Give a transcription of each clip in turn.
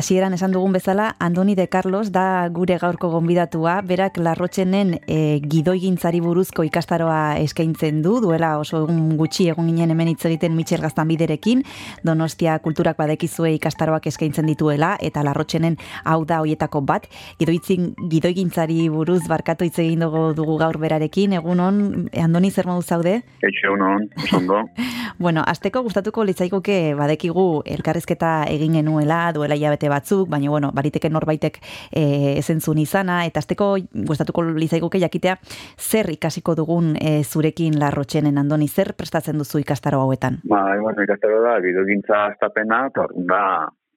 Hasieran esan dugun bezala, Andoni de Carlos da gure gaurko gonbidatua, berak larrotxenen e, gidoigintzari buruzko ikastaroa eskaintzen du, duela oso egun gutxi egun ginen hemen hitz egiten Michel biderekin, Donostia kulturak badekizue ikastaroak eskaintzen dituela, eta larrotxenen hau da hoietako bat, gidoitzin, gidoigintzari buruz barkatu hitz egin dugu, dugu gaur berarekin, egun hon, Andoni zer modu zaude? Eixo, egun hon, zondo. bueno, azteko gustatuko litzaikuke badekigu elkarrezketa egin genuela, duela hilabete batzuk, baina bueno, bariteke norbaitek e, ezentzun izana, eta azteko gustatuko lizaiguke jakitea zer ikasiko dugun e, zurekin larrotxenen andoni, zer prestatzen duzu ikastaro hauetan? Ba, bueno, ikastaro da, gidogintza astapena, eta da,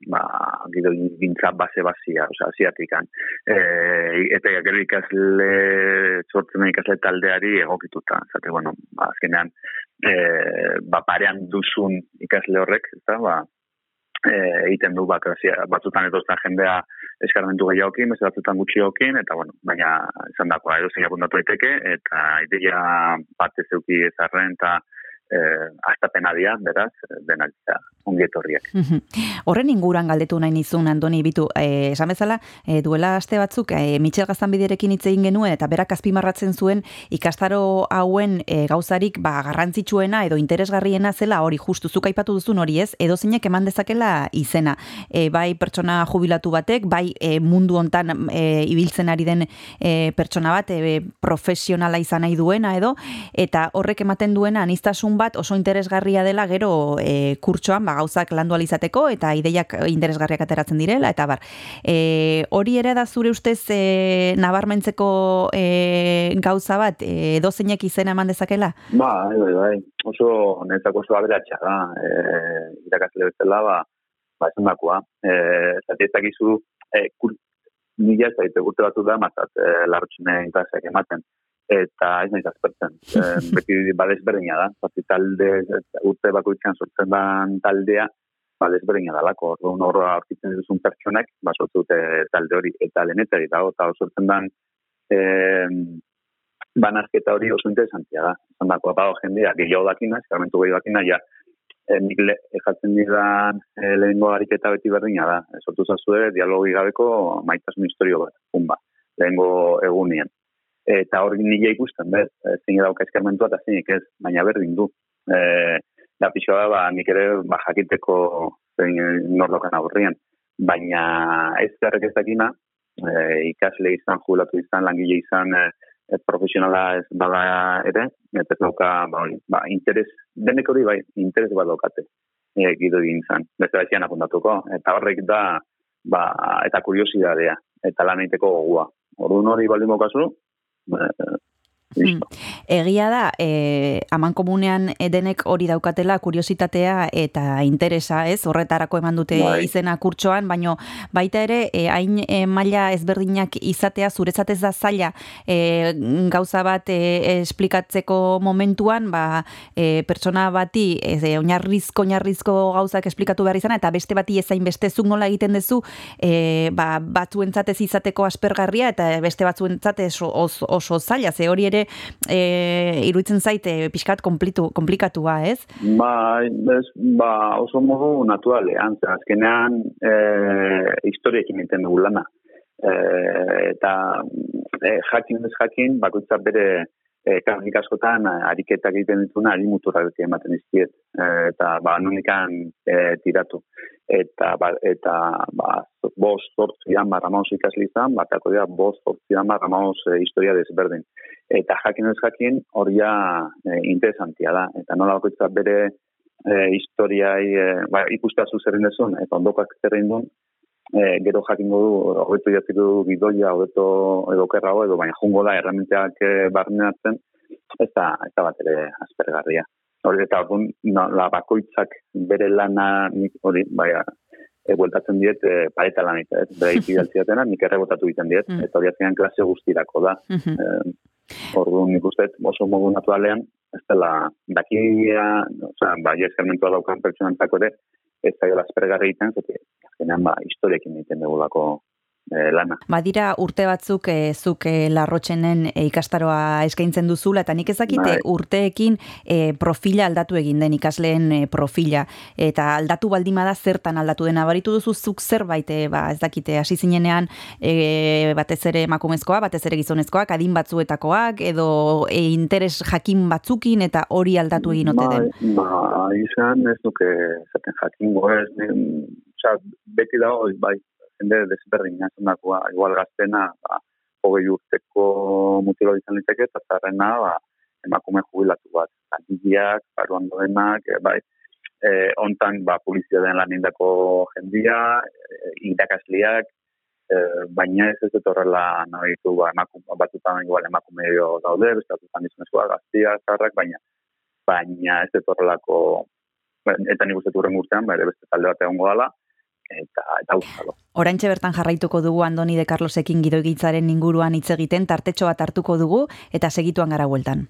ba, gidogintza base-bazia, oza, asiatikan. E, eta gero ikasle, sortzen ikasle taldeari egokituta, zate, bueno, ba, azkenean, e, ba, parean duzun ikasle horrek, eta, ba, egiten du bat batzutan edo jendea eskarmentu gehiagokin, beste batzutan gutxiokin eta bueno, baina izan dakoa edo zein apuntatu daiteke eta ideia parte zeuki ezarren eta eh astapena dia, beraz, denak ongietorriak. Horren inguran galdetu nahi nizun, Andoni, bitu, eh, esan bezala, eh, duela aste batzuk, eh, Michel Gaztanbiderekin hitz egin genuen, eta berak azpimarratzen zuen, ikastaro hauen eh, gauzarik ba, garrantzitsuena edo interesgarriena zela hori justu zuk aipatu duzun hori ez, edo zeinek eman dezakela izena. E, bai pertsona jubilatu batek, bai e, mundu hontan e, ibiltzen ari den e, pertsona bat, e, profesionala izan nahi duena edo, eta horrek ematen duena anistasun bat oso interesgarria dela gero e, kurtsoan, ba, gauzak landu alizateko eta ideiak interesgarriak ateratzen direla eta bar. E, hori ere da zure ustez e, nabarmentzeko e, gauza bat e, edo zeinek izena eman dezakela? Ba, bai, bai, bai. Oso netzako oso aberatxa da. E, irakasle bezala, ba, ba, esan dakoa. E, zati ez dakizu, e, kur, nila ez daite urte batu da, mazat, e, larrotxune ematen eta ez nahi zazpertzen. E, beti badez berdina da. Zati talde, urte bakoitzen sortzen dan taldea, badez berdina da lako. Orduan horra aurkitzen duzun pertsonek, basotzu talde hori, eta lenetari dago, eta sortzen dan e, banazketa hori oso interesantia da. Zan dako, apago jendea, gehiago dakina, eskarmentu gehiago dakina, ja, e, nik le, ejatzen didan e, lehenko ariketa beti berdina da. Sortu zazue, dialogi gabeko maitasun historio bat, pumba, lehenko egunien eta hori nila ikusten, bez, zein dauka eskarmentua eta zeinik ez, baina berdin du. E, da pixoa, ba, nik ere, ba, jakiteko zein nordokan aurrian, baina ez garrek ez dakina, e, ikasle izan, jubilatu izan, langile izan, e, e, profesionala ez bada ere, eta ez dauka, ba, ba, interes, denek hori bai, interes bat daukate, e, gido egin zan, beste baizian apuntatuko, eta horrek da, ba, eta kuriosidadea, eta lan egiteko gogua. Orduan hori baldin kasu, 呃 Hmm. Egia da, e, aman komunean denek hori daukatela kuriositatea eta interesa, ez? Horretarako eman dute bai. izena kurtsoan, baino baita ere, e, hain e, maila ezberdinak izatea zuretzatez da zaila e, gauza bat e, esplikatzeko momentuan, ba, e, pertsona bati e, oinarrizko, oinarrizko gauzak esplikatu behar izana, eta beste bati ezain beste zuk nola egiten duzu, e, ba, batzuentzatez izateko aspergarria, eta beste batzuentzatez oso, oso zaila, ze hori ere e, iruditzen zaite pixkat komplitu, komplikatua, ez? Ba, ez, ba oso modu naturalean, azkenean e, historiekin enten dugu lana. E, eta e, jakin ez jakin, bakoitzak bere e, karnik askotan ariketak egiten dituna ari mutura ematen izkiet. E, eta ba, nunikan e, tiratu. Eta, ba, eta ba, bost sortzi amar amaus ikasli izan, batako dira bost sortzi amar amaus e, historia desberdin. Eta jakin ez jakin hori e, interesantia da. Eta nola bakoitzak bere e, historiai e, ba, ikustazu zerren dezun, eta ondokak zerren duen, e, gero jakin du, hobeto jatzitu bidoia, hobeto edo kerrago, edo baina jungo da, erramenteak e, barneatzen, ez da, ez da bat ere aspergarria. Hori eta hori, no, la bakoitzak bere lana, hori, baina, e, bueltatzen diet, e, pareta lan ez, bera ikidaltziatena, nik errebotatu egiten diet, mm. eta hori azkenean klase guztirako da. Mm -hmm. Orduan nik uste, oso modu naturalean, ez dela, dakia, oza, bai, eskermentua daukan pertsonantako ere, ez da gela aspergarri egiten, zete, azkenean ba, historiekin egiten dugulako e, lana. Badira urte batzuk e, zuk e, larrotxenen e, ikastaroa eskaintzen duzula, eta nik ezakite bai. urteekin e, profila aldatu egin den ikasleen e, profila, eta aldatu baldimada zertan aldatu den, abaritu duzu zuk zerbait, e, ba, ez dakite, hasi zinenean e, batez ere emakumezkoa, batez ere gizonezkoak, adin batzuetakoak, edo e, interes jakin batzukin, eta hori aldatu egin ote den. Ba, ba izan ez duke zaten jakingo ez, beti dago, bai, jende desberdin nazunakoa, igual gaztena, ba, hogei urteko mutilo izan liteke, eta zarrena, ba, emakume jubilatu bat. Antigiak, baruan doenak, e, bai, e, ontan, ba, polizia den lan indako jendia, e, irakasliak, e, baina ez ez dut horrela nahitu, ba, emakume, batutan igual emakume daude, bestatutan izanezkoa, gaztia, zarrak, baina, baina ez dut horrelako, eta nik uste urtean, ba, ere beste talde bat egon gala, eta eta uzalo. Oraintxe bertan jarraituko dugu Andoni de Carlosekin gidoigitzaren inguruan hitz egiten tartetxo bat hartuko dugu eta segituan gara bueltan.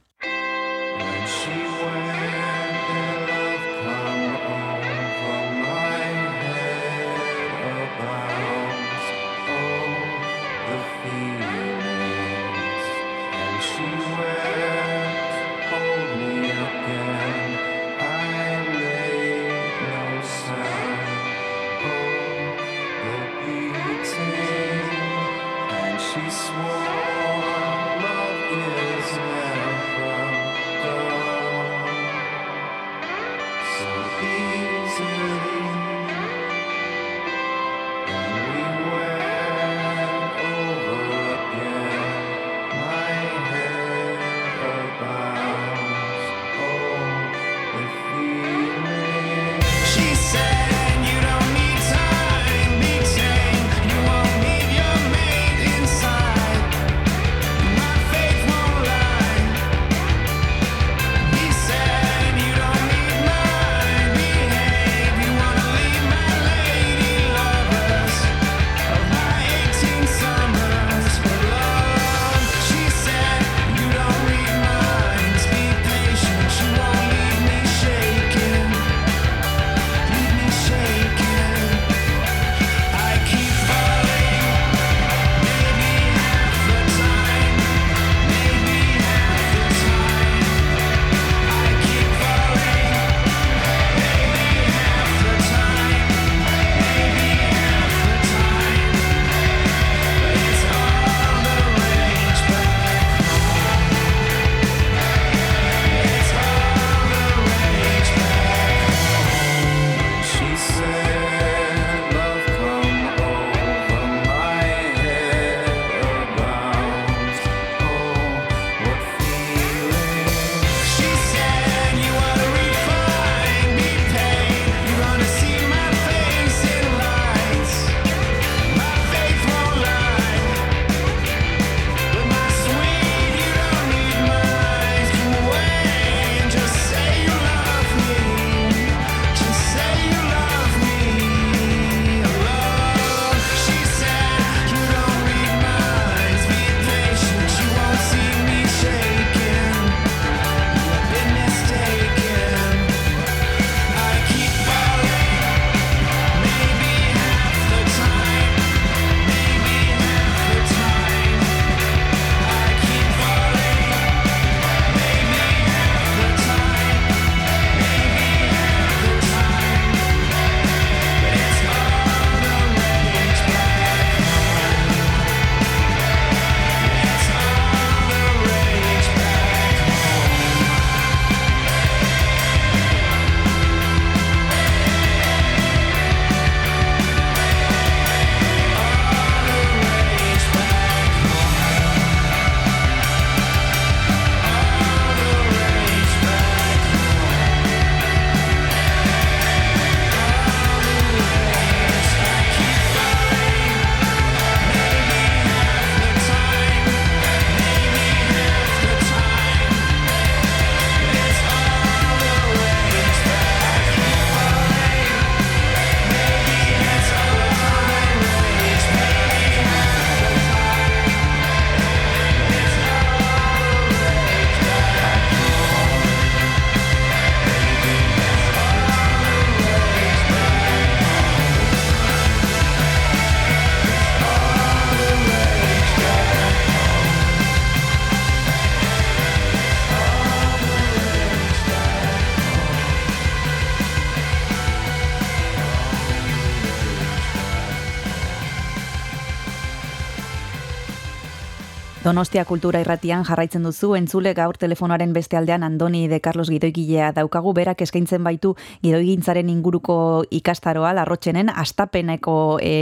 Donostia Kultura Irratian jarraitzen duzu entzule gaur telefonoaren beste aldean Andoni de Carlos Gidoigilea daukagu berak eskaintzen baitu gidoigintzaren inguruko ikastaroa larrotxenen astapeneko e,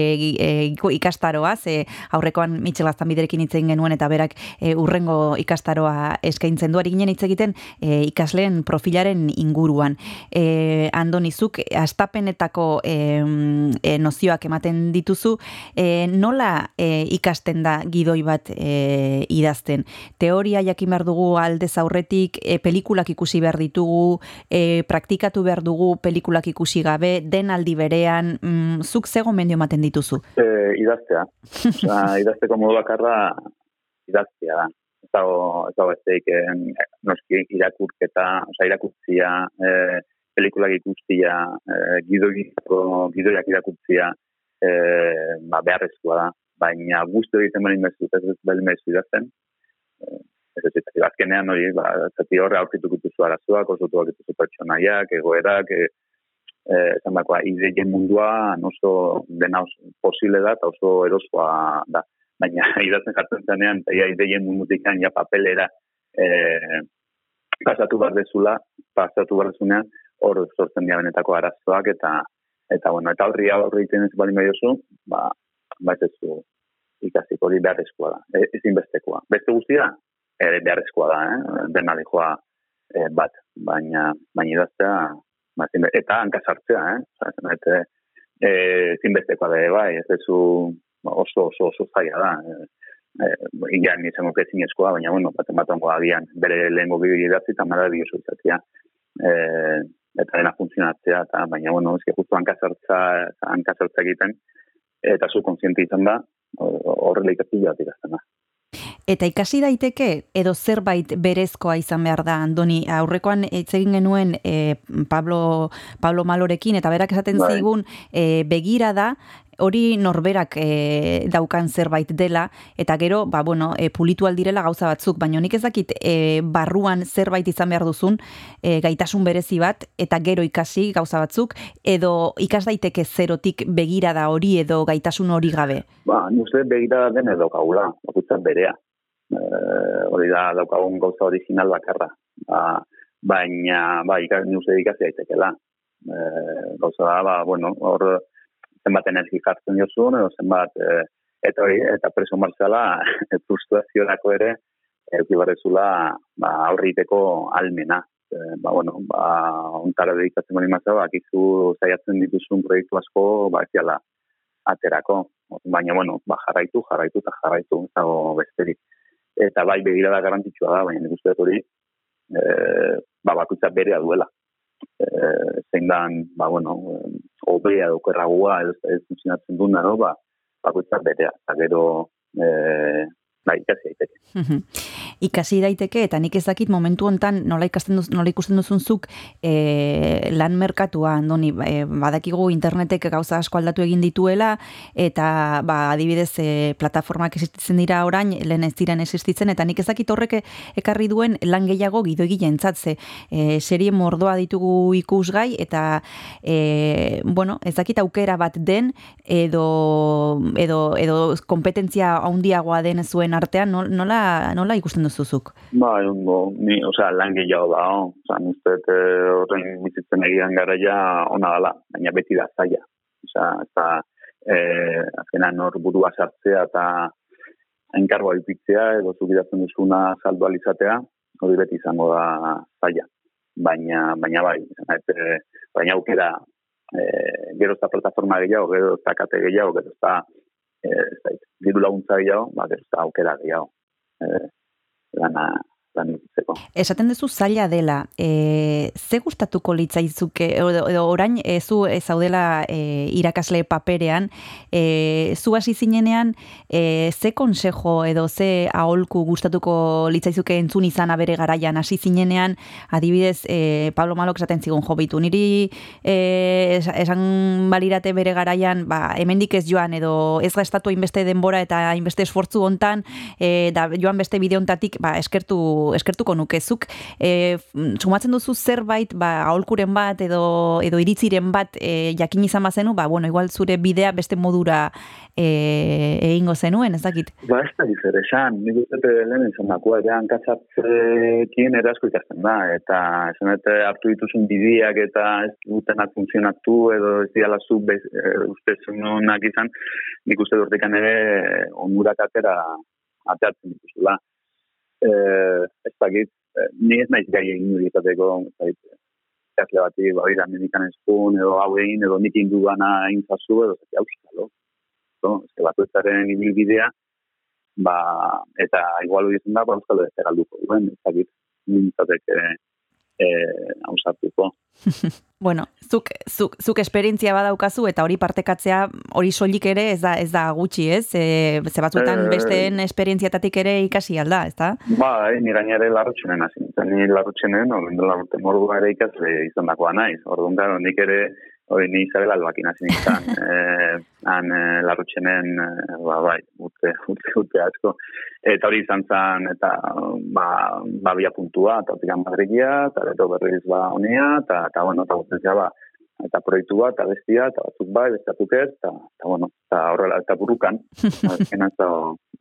e, ikastaroa ze aurrekoan Michel Gaztanbiderekin hitz genuen eta berak e, urrengo ikastaroa eskaintzen du. Ari ginen hitz egiten e, ikasleen profilaren inguruan. E, Andoni zuk astapenetako e, e, nozioak ematen dituzu e, nola e, ikasten da gidoi bat e, idazten. Teoria jakin behar dugu aldez aurretik, e, pelikulak ikusi behar ditugu, e, praktikatu behar dugu pelikulak ikusi gabe, den aldi berean, mm, zuk zego mendio maten dituzu? E, idaztea. Osa, idazteko modu bakarra idaztea da. Ez dago, ez dago ez teik, noski irakurketa, oza, irakurtzia, e, pelikulak ikustia, e, gidoiak irakurtzia, e, ba, beharrezkoa da baina guztu egiten bali mezu, ez ez bali mezu idazten. Eh, ez ez ez azkenean hori, ba, zati horre aurkitu kutuzu arazoak, oso tuak dituzu pertsonaiak, egoerak, e, e, esan dakoa, ideien mundua, oso dena oso posible da, eta oso erosoa da. Baina idazten jartzen zenean, ia ideien mundutik ja papelera e, pasatu behar dezula, pasatu behar dezunean, hor sortzen dira benetako arazoak, eta eta bueno, eta horri aurri egiten ez bali mediozu, ba, ba ez ikasiko hori beharrezkoa da, e, ezin bestekoa. Beste guztia, ere beharrezkoa da, eh? dena dihoa e, bat, baina baina idaztea, ba, eta hankasartzea, eh? Eta, e, ezin bestekoa da, bai, ez ezu oso, oso, oso zaila da, e, e, igan izango kezin eskoa, baina, bueno, baten bat ongo agian, bere lehenko bideo idatzi, eta mara dio zuzatia. E, eta dena funtzionatzea, eta baina, bueno, ez justu hankasartza, egiten, eta zu konsiente izan da, horrela ikasi jatik Eta ikasi daiteke edo zerbait berezkoa izan behar da Andoni aurrekoan hitz egin genuen e, Pablo Pablo Malorekin eta berak esaten bai. zigun e, begira da hori norberak e, daukan zerbait dela, eta gero, ba, bueno, e, pulitu aldirela gauza batzuk, baina nik ezakit e, barruan zerbait izan behar duzun, e, gaitasun berezi bat, eta gero ikasi gauza batzuk, edo ikas daiteke zerotik begira da hori edo gaitasun hori gabe? Ba, nuzte begira den edo gaula, bakutzen berea. E, hori da daukagun gauza original bakarra. Ba, baina, ba, ikas, nuzte ikasi daitekela. E, gauza da, ba, bueno, hor, zenbat energi jartzen jozun, edo zenbat, e, eta hori, eta preso martzala, frustraziorako ere, euki barrezula, ba, aurriteko almena. E, ba, bueno, ba, ontara dedikatzen bali mazau, akizu zaiatzen dituzun proiektu asko, ba, eziala, aterako. Baina, bueno, ba, jarraitu, jarraitu eta jarraitu, zago besterik. Eta bai, begira da garantitxua da, baina nik uste hori, e, ba, bakutza berea duela eh, zein dan, ba, bueno, obea dokerragua ez, ez funtzionatzen duen no? ba, bakoitzak betea. Eta gero, eh, bai, ikasi daiteke. Ikasi daiteke, eta nik ez dakit momentu hontan nola, ikasten duz, nola ikusten duzunzuk e, lan merkatua, andoni, e, badakigu internetek gauza asko aldatu egin dituela, eta ba, adibidez e, plataformak existitzen dira orain, lehen ez diren existitzen, eta nik ez dakit horrek ekarri duen lan gehiago gido egile entzatze. E, serie mordoa ditugu ikusgai, eta e, bueno, ez dakit aukera bat den, edo, edo, edo kompetentzia handiagoa den zuen artean, nola, nola ikusten duzuzuk? Ba, ondo, ni, osea, lan gehiago da, osea, nuztet eh, horren bizitzen egian gara ja ona dala, baina beti da zaila. Osea, eta eh, azkenan hor burua sartzea eta enkargoa ipitzea, edo zubidatzen duzuna saldo alizatea, hori beti izango da zaila. Baina, baina bai, et, eh, baina aukera, eh, gero eta plataforma gehiago, gero eta kate gehiago, gero eta eh, diru laguntza gehiago, ba, gertza aukera gehiago. 那么 Eh, lana, Esaten duzu zaila dela, e, ze gustatuko litzaizuke, edo, edo orain e, zu e, zaudela e, irakasle paperean, e, zu hasi zinenean, e, ze konsejo edo ze aholku gustatuko litzaizuke entzun izan abere garaian? Hasi zinenean, adibidez, e, Pablo Malok esaten zigun jobitu, niri e, esan balirate bere garaian, ba, hemendik ez joan, edo ez gastatu hainbeste denbora eta hainbeste esfortzu hontan, e, da joan beste bideontatik, ba, eskertu eskertuko nukezuk, e, sumatzen duzu zerbait, ba, aholkuren bat edo, edo iritziren bat e, jakin izan bazenu, ba, bueno, igual zure bidea beste modura e, egingo zenuen, ez dakit? Ba, ez da gizer, esan, nik uste lehen izan dakoa, ere hankatzatzekin erasko ikasten da, eta esan hartu dituzun bideak eta ez dutenak funtzionatu edo ez diala zu e, uste zenunak izan, nik uste dortikan ere onurak atera ateatzen dituzula. Eh, ez dakit, eh, ni ez naiz gai egin hori izateko, ez dakit, ikasle bati, ba, ira, medikan ezkun, edo hau egin, edo nik indu gana intzazu, edo zati hauskalo. So, ez que ibilbidea, ba, eta igual hori izan da, ba, euskalo ez galduko, duen, ez dakit, nintzateke, eh, hausatuko. bueno, zuk, zuk, zuk esperientzia badaukazu eta hori partekatzea hori soilik ere ez da, ez da gutxi, ez? E, ze batzuetan e, besteen esperientziatatik ere ikasi alda, ez da? Ba, e, ni gainare larrutxenen hasi. Ni larrutxenen, hori larrutxe mordua ere ikasle izan dakoa naiz. Orduan, nik ere hori ni Isabel Albakin hasi nintzen, eh, han eh, larrutxenen, eh, ba, bai, urte, urte, urte asko. Eta hori izan zen, eta ba, ba bia puntua, eta hortik Madridia, eta beto berriz ba honia, eta, eta bueno, eta guztetzea ba, eta proiektu bat, eta bestia, eta batzuk bai, bestatuk ez, eta, eta bueno, eta horrela, eta burrukan, eta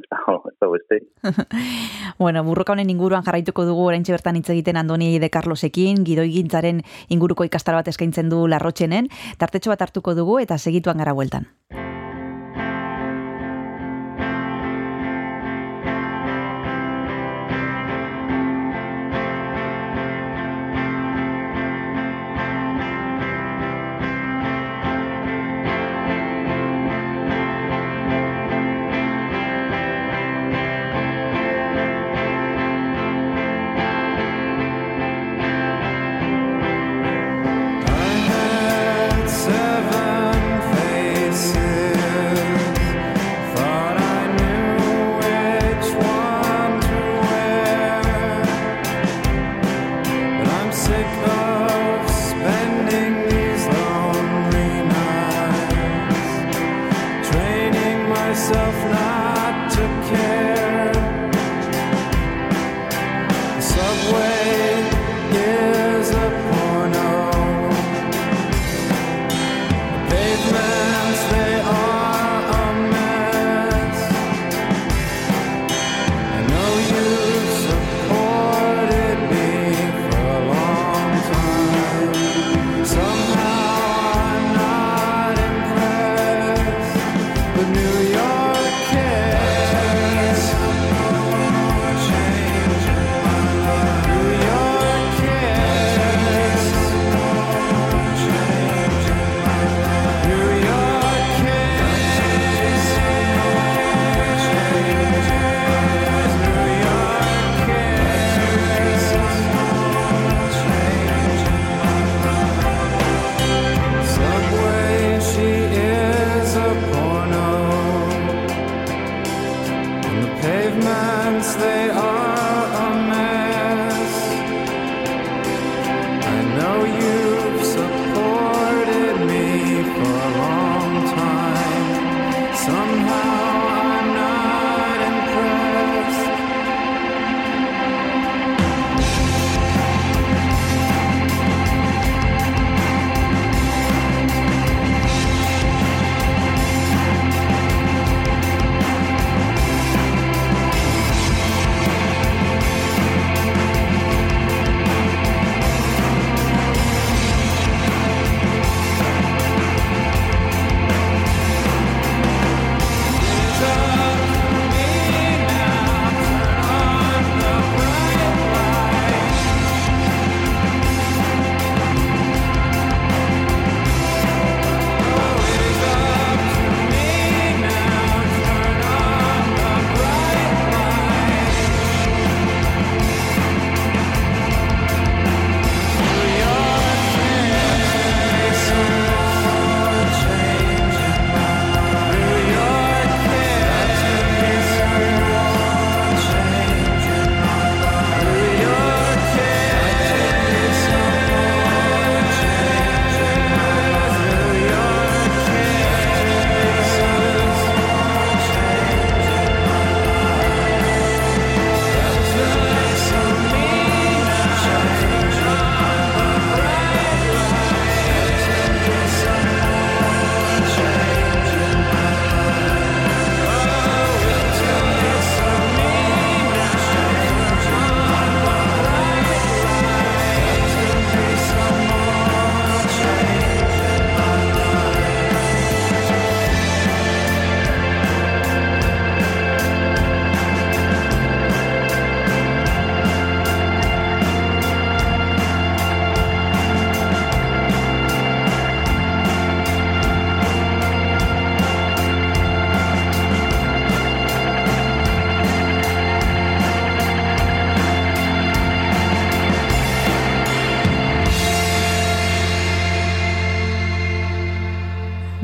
ez da beste. bueno, burruka honen inguruan jarraituko dugu orain bertan hitz egiten Andoni de Carlosekin, gidoi gintzaren inguruko ikastar bat eskaintzen du larrotxenen, tartetxo bat hartuko dugu eta segituan gara bueltan.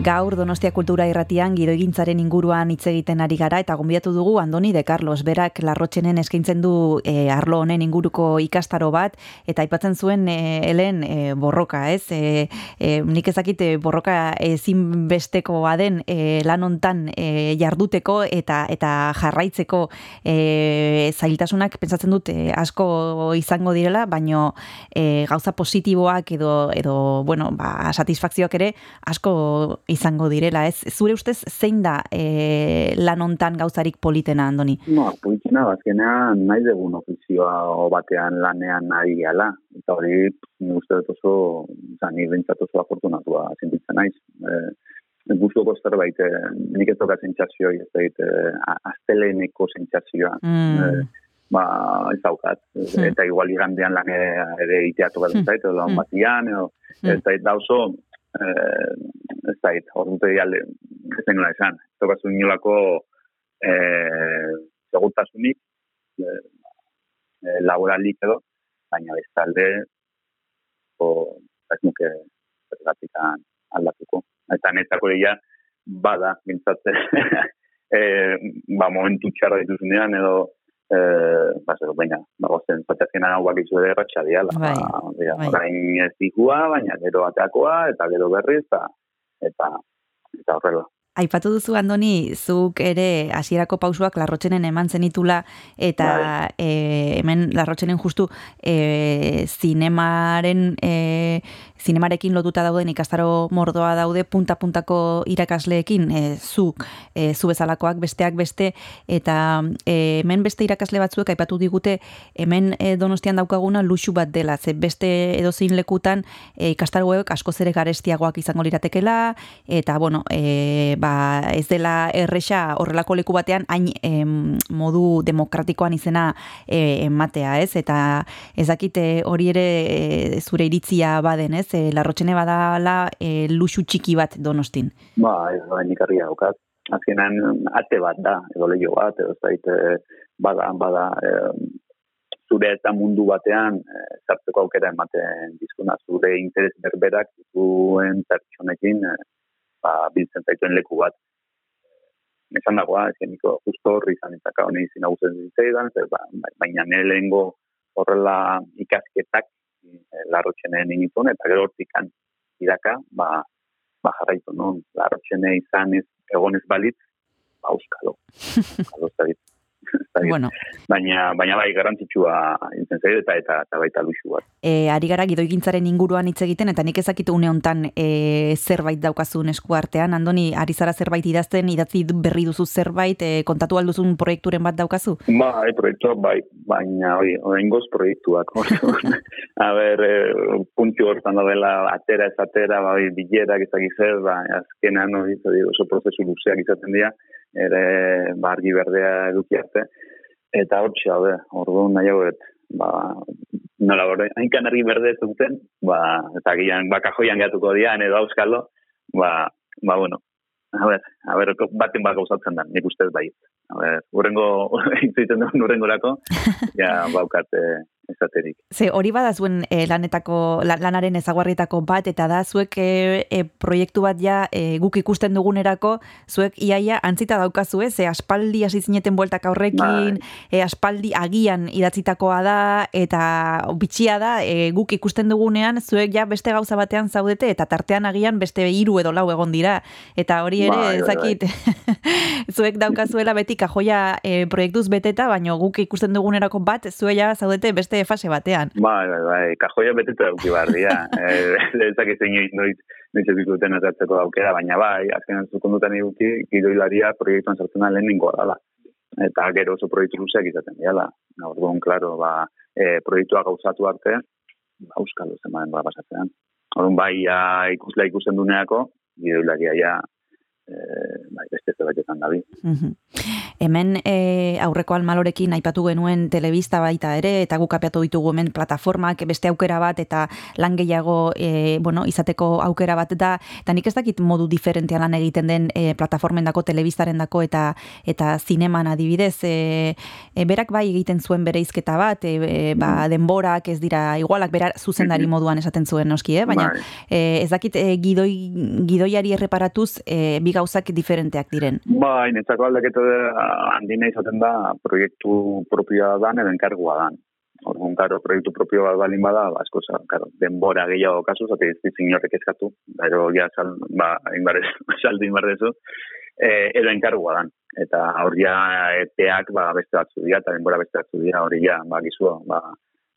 Gaur Donostia Kultura Irratian gidoigintzaren inguruan hitz egiten ari gara eta gonbidatu dugu Andoni de Carlos berak larrotxenen eskaintzen du e, arlo honen inguruko ikastaro bat eta aipatzen zuen e, helen e, borroka, ez? E, e, nik ezakit borroka ezin besteko baden e, lan hontan e, jarduteko eta eta jarraitzeko e, zailtasunak pentsatzen dut e, asko izango direla, baino e, gauza positiboak edo edo bueno, ba, satisfakzioak ere asko izango direla, ez? Zure ustez zein da e, lan hontan gauzarik politena, Andoni? No, politena, bazkenean nahi dugun ofizioa batean lanean nahi gala. Eta hori, ni uste dut oso, zani bentsat oso afortunatua zintitzen naiz. E, Guztuko zerbait, e, nik ez tokatzen txasio, ez da, e, azteleneko zentzazioa. Mm. E, ba, ez daukat. Mm. Eta igual igandean lan ere iteatu bat mm. edo lan batian, edo, mm. ez da, oso, eh, ez da, hor dute dialde, ez nola esan, ez da bazu inolako eh, segurtasunik, eh, laboralik edo, baina bestalde, o, ez nuke, zergatikan aldatuko. Eta netzako dira, bada, bintzatze, eh, ba, momentu txarra dituzunean, edo, eh ba baina ba gozen patazena hau bakizu ere ratxa diala. Bai, ba, bai. ez dikua baina gero atakoa eta gero berriz eta eta eta horrela. Aipatu duzu Andoni, zuk ere hasierako pausuak larrotxenen eman zenitula eta e, hemen larrotxenen justu e, zinemaren e, zinemarekin lotuta dauden ikastaro mordoa daude punta-puntako irakasleekin, e, zuk, e, zu bezalakoak besteak beste, eta e, hemen beste irakasle batzuek aipatu digute hemen e, donostian daukaguna luxu bat dela, ze beste edozein lekutan e, ikastaroek asko zere garestiagoak izango liratekela, eta bueno, e, ba, ez dela erresa horrelako leku batean hain e, modu demokratikoan izena ematea, ez? Eta ezakite hori ere e, zure iritzia baden, ez? Ez, e, larrotxene badala e, luxu txiki bat donostin? Ba, ez da, nikarri haukat. Azkenan, ate bat da, edo lehio bat, edo zait, e, bada, bada, e, zure eta mundu batean, e, zartzeko aukera ematen dizkuna, zure interes berberak, zuen pertsonekin, e, ba, biltzen zaituen leku bat. Esan dagoa, ez geniko, justo horri izan izaka honi izin hau zen zitzaidan, ba, baina nire lehengo horrela ikasketak Eh, larrotxenen initun, eta gero hortikan iraka, ba, ba jarraitu non, larrotxene izan ez, egonez balitz, ba, euskalo. euskalo, bueno. baina baina bai garrantzitsua intzen zaidu eta eta eta baita luxu bat. E, ari gara gidoigintzaren inguruan hitz egiten eta nik ezakitu une hontan e, zerbait daukazun esku artean Andoni ari zara zerbait idazten idatzi berri duzu zerbait e, kontatu alduzun proiekturen bat daukazu? Bai, proiektua bai, baina hori, oraingoz proiektuak. A ber, e, puntu hortan dela atera ez atera, bai, bilerak ezak zer, ba, azkenan hori, oso prozesu luzeak izaten dira, ere bargi berdea eduki arte. Eta hor txau, ordu nahi hau, ba, nola borde, hain kanarri berde zuten, ba, eta gian, ba, kajoian gatuko dian, edo auskalo, ba, ba, bueno, a ber, a ber, baten baka usatzen da, nik ustez bai. A ber, urrengo, duen urrengo lako, ja, baukat, esaterik. Ze hori bada zuen e, lanetako, lanaren ezaguarrietako bat, eta da zuek e, proiektu bat ja e, guk ikusten dugunerako, zuek iaia antzita daukazu ez, e, aspaldi hasi zineten bueltak aurrekin, e, aspaldi agian idatzitakoa da, eta bitxia da, e, guk ikusten dugunean, zuek ja beste gauza batean zaudete, eta tartean agian beste hiru edo lau egon dira, eta hori ere, bai, ezakit, zuek daukazuela beti kajoia e, proiektuz beteta, baina guk ikusten dugunerako bat, zuek ja zaudete beste fase batean. Bai, bai, bai, kajoia beteta duki barria. eh, Lehezak ez noiz, noiz, noiz ez duten azatzeko aukera, baina bai, azken ez dukondutan eduki, gidoilaria proiektuan sartzen da lehen ningoa dala. Eta gero oso proiektu luzeak izaten diala. Orduan, klaro, ba, e, proiektua gauzatu arte, ba, euskal duzen baden ba, pasatzen. Orduan, bai, ja, ikusla ikusten duneako, gidoilaria ja, e, bai, beste zerbaitetan dabi. Hemen e, aurreko almalorekin aipatu genuen telebista baita ere, eta guk apiatu ditugu hemen plataformak beste aukera bat, eta lan gehiago e, bueno, izateko aukera bat da, eta nik ez dakit modu diferentean lan egiten den e, plataformen dako, telebistaren dako, eta eta zineman adibidez, e, e, berak bai egiten zuen bere izketa bat, e, ba, denborak ez dira igualak, bera zuzendari moduan esaten zuen noski, eh? baina bai. e, ez dakit e, gidoi, gidoiari erreparatuz e, gauzak diferenteak diren. Bai, netzako aldaketa handina izaten da proiektu propioa dan edo enkargua dan. Orduan, karo, proiektu propio bat balin bada, ba, asko, karo, denbora gehiago kasu, zate ez ditzen horrek eskatu, pero ja, sal, ba, inbarez, saldu inbarrezu, e, edo enkargua dan. Eta hor ja, epeak, ba, beste batzu dira, eta denbora beste batzu dira, hori ja, ba, gizua, ba,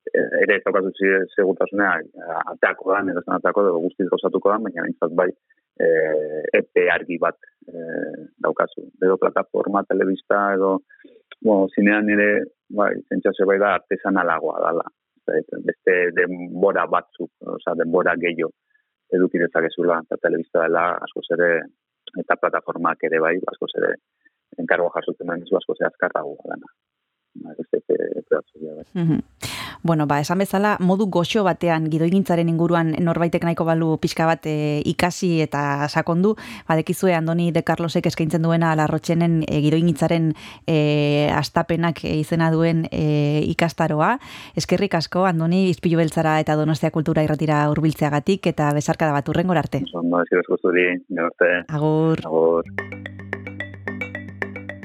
e, ere ez daukatu segutasunea, ateako da, nire zen ateako, dugu guztiz gozatuko da, baina bintzat bai, e, epe argi bat e, daukazu. Edo plataforma, telebista, edo, bueno, zinean nire, bai, zentzase bai da, artesanalagoa dala. Beste denbora batzuk, oza, denbora gehiago eduki dezakezula, eta telebista dela, asko zere, eta plataformak ere bai, asko zere, enkargo jasotzen den asko zere azkarragoa dana. Ba, bueno, ba, esan bezala, modu goxo batean gidoigintzaren inguruan norbaitek nahiko balu pixka bat e, ikasi eta sakondu, badekizue Andoni de Carlosek eskaintzen duena larrotxenen e, gidoigintzaren e, astapenak izena duen e, ikastaroa. Eskerrik asko, Andoni, izpilu beltzara eta donostia kultura irratira urbiltzeagatik eta bezarka da bat urren gorarte. Agur. Agur.